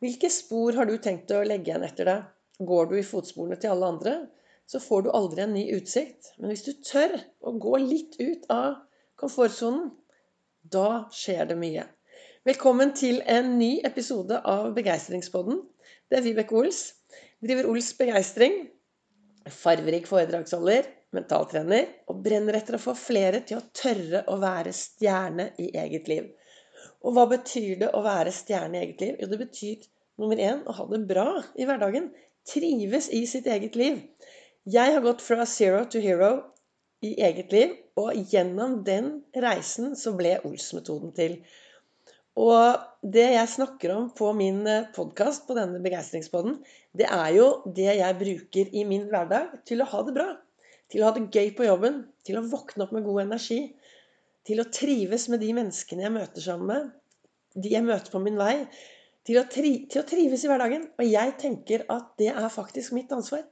Hvilke spor har du tenkt å legge igjen etter deg? Går du i fotsporene til alle andre, så får du aldri en ny utsikt. Men hvis du tør å gå litt ut av komfortsonen, da skjer det mye. Velkommen til en ny episode av Begeistringspodden. Det er Vibeke Ols. Driver Ols Begeistring. Farverik foredragsholder, mentaltrener og brenner etter å få flere til å tørre å være stjerne i eget liv. Og hva betyr det å være stjerne i eget liv? Jo, det betyr nummer én å ha det bra i hverdagen. Trives i sitt eget liv. Jeg har gått fra zero to hero i eget liv, og gjennom den reisen så ble Ols-metoden til. Og det jeg snakker om på min eh, podkast, på denne begeistringspodden, det er jo det jeg bruker i min hverdag til å ha det bra. Til å ha det gøy på jobben. Til å våkne opp med god energi til å trives med de menneskene jeg møter sammen med, de jeg møter på min vei, til å, tri til å trives i hverdagen. Og jeg tenker at det er faktisk mitt ansvar.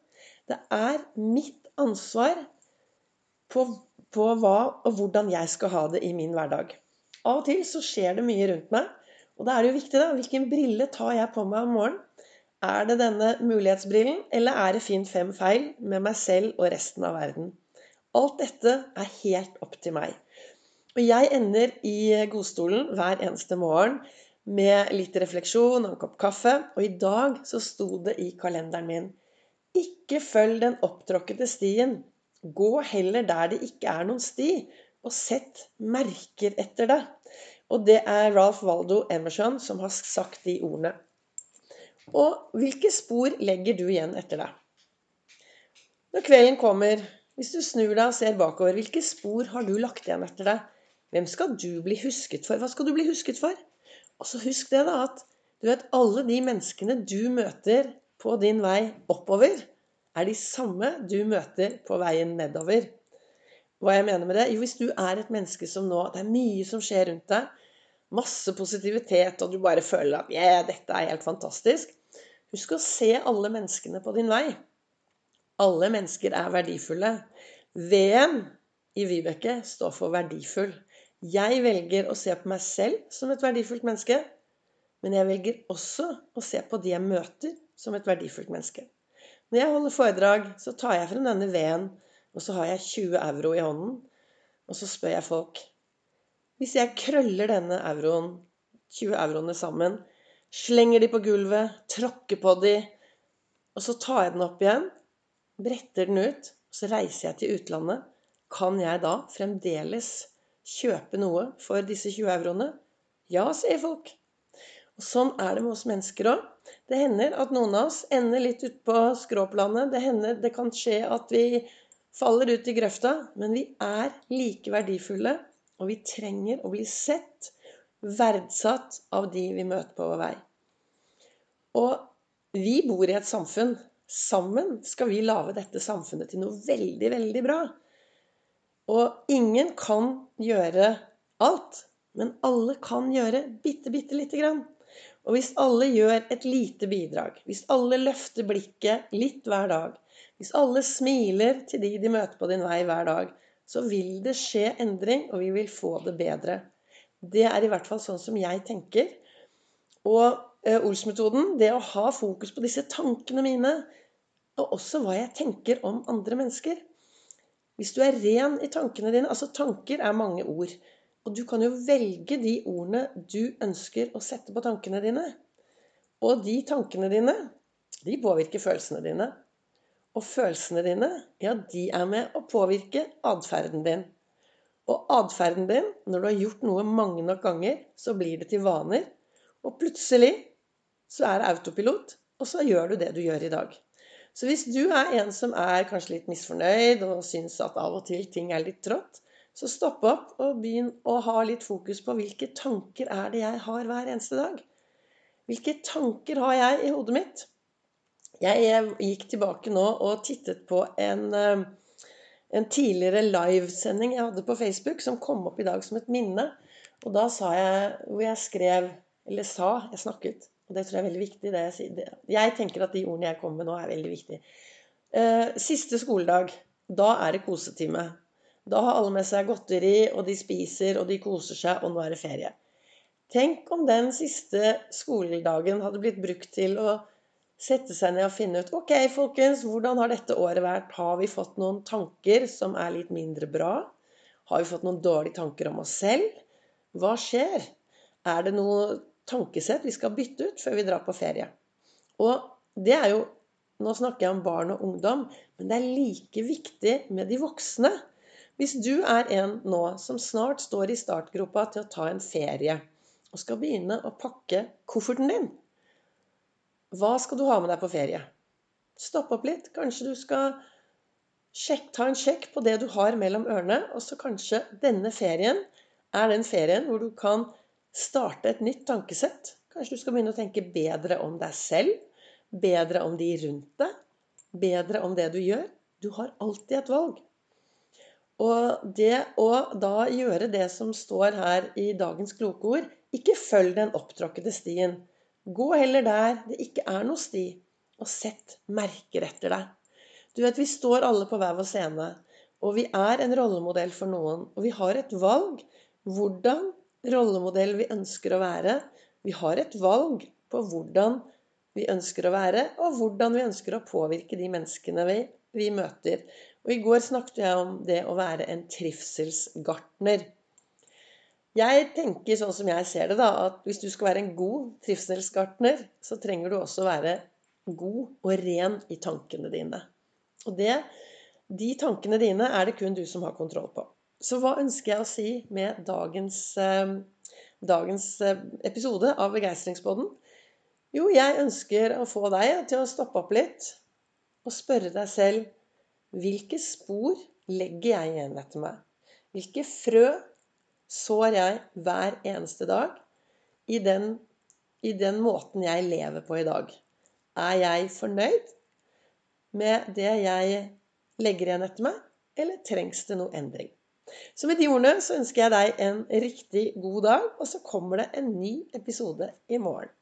Det er mitt ansvar på, på hva og hvordan jeg skal ha det i min hverdag. Av og til så skjer det mye rundt meg. Og da er det jo viktig, da. Hvilken brille tar jeg på meg om morgenen? Er det denne mulighetsbrillen, eller er det fint fem feil med meg selv og resten av verden? Alt dette er helt opp til meg. Og jeg ender i godstolen hver eneste morgen med litt refleksjon og en kopp kaffe. Og i dag så sto det i kalenderen min Ikke følg den opptråkkede stien. Gå heller der det ikke er noen sti, og sett merker etter det. Og det er Ralph Waldo Emerson som har sagt de ordene. Og hvilke spor legger du igjen etter deg? Når kvelden kommer, hvis du snur deg og ser bakover, hvilke spor har du lagt igjen etter deg? Hvem skal du bli husket for? Hva skal du bli husket for? Og så husk det, da, at du vet, alle de menneskene du møter på din vei oppover, er de samme du møter på veien nedover. Hva jeg mener med det? Jo, hvis du er et menneske som nå Det er mye som skjer rundt deg. Masse positivitet, og du bare føler at yeah, dette er helt fantastisk. Husk å se alle menneskene på din vei. Alle mennesker er verdifulle. V-en i Vibeke står for verdifull. Jeg velger å se på meg selv som et verdifullt menneske. Men jeg velger også å se på de jeg møter, som et verdifullt menneske. Når jeg holder foredrag, så tar jeg frem denne veden, og så har jeg 20 euro i hånden. Og så spør jeg folk Hvis jeg krøller denne euroen, 20 euroene sammen, slenger de på gulvet, tråkker på de, og så tar jeg den opp igjen, bretter den ut, og så reiser jeg til utlandet, kan jeg da fremdeles kjøpe noe for disse 20 euroene? Ja, sier folk. Og sånn er det med oss mennesker òg. Det hender at noen av oss ender litt utpå skråplanet. Det hender det kan skje at vi faller ut i grøfta. Men vi er like verdifulle, og vi trenger å bli sett, verdsatt av de vi møter på vår vei. Og vi bor i et samfunn. Sammen skal vi lage dette samfunnet til noe veldig, veldig bra. Og ingen kan gjøre alt, men alle kan gjøre bitte, bitte lite grann. Og hvis alle gjør et lite bidrag, hvis alle løfter blikket litt hver dag, hvis alle smiler til de de møter på din vei hver dag, så vil det skje endring, og vi vil få det bedre. Det er i hvert fall sånn som jeg tenker. Og eh, Ols-metoden, det å ha fokus på disse tankene mine, og også hva jeg tenker om andre mennesker hvis du er ren i tankene dine Altså, tanker er mange ord. Og du kan jo velge de ordene du ønsker å sette på tankene dine. Og de tankene dine, de påvirker følelsene dine. Og følelsene dine, ja, de er med å påvirke atferden din. Og atferden din, når du har gjort noe mange nok ganger, så blir det til vaner. Og plutselig så er det autopilot, og så gjør du det du gjør i dag. Så hvis du er en som er kanskje litt misfornøyd og syns at av og til ting er litt trått, så stopp opp og begynn å ha litt fokus på hvilke tanker er det jeg har hver eneste dag. Hvilke tanker har jeg i hodet mitt? Jeg gikk tilbake nå og tittet på en, eh, en tidligere livesending jeg hadde på Facebook, som kom opp i dag som et minne. Og da sa jeg Hvor jeg skrev Eller sa Jeg snakket og det tror jeg er veldig viktig. det Jeg sier. Jeg tenker at de ordene jeg kommer med nå, er veldig viktige. Eh, siste skoledag. Da er det kosetime. Da har alle med seg godteri, og de spiser, og de koser seg, og nå er det ferie. Tenk om den siste skoledagen hadde blitt brukt til å sette seg ned og finne ut Ok, folkens, hvordan har dette året vært? Har vi fått noen tanker som er litt mindre bra? Har vi fått noen dårlige tanker om oss selv? Hva skjer? Er det noe tankesett vi skal bytte ut før vi drar på ferie? Og det er jo Nå snakker jeg om barn og ungdom, men det er like viktig med de voksne. Hvis du er en nå som snart står i startgropa til å ta en ferie, og skal begynne å pakke kofferten din Hva skal du ha med deg på ferie? Stopp opp litt. Kanskje du skal sjekk, ta en sjekk på det du har mellom ørene, og så kanskje denne ferien er den ferien hvor du kan starte et nytt tankesett. Kanskje du skal begynne å tenke bedre om deg selv bedre om de rundt deg, bedre om det du gjør. Du har alltid et valg. Og det å da gjøre det som står her i dagens kloke ord Ikke følg den opptråkkede stien. Gå heller der det ikke er noe sti, og sett merker etter deg. Du vet, Vi står alle på hver vår scene, og vi er en rollemodell for noen. Og vi har et valg hvordan rollemodell vi ønsker å være. Vi har et valg på hvordan vi ønsker å være, og hvordan vi ønsker å påvirke de menneskene vi, vi møter. Og I går snakket jeg om det å være en trivselsgartner. Jeg tenker sånn som jeg ser det, da, at hvis du skal være en god trivselsgartner, så trenger du også være god og ren i tankene dine. Og det, de tankene dine er det kun du som har kontroll på. Så hva ønsker jeg å si med dagens, eh, dagens eh, episode av Begeistringsboden? Jo, jeg ønsker å få deg til å stoppe opp litt og spørre deg selv hvilke spor legger jeg igjen etter meg? Hvilke frø sår jeg hver eneste dag i den, i den måten jeg lever på i dag? Er jeg fornøyd med det jeg legger igjen etter meg, eller trengs det noe endring? Så med de ordene så ønsker jeg deg en riktig god dag, og så kommer det en ny episode i morgen.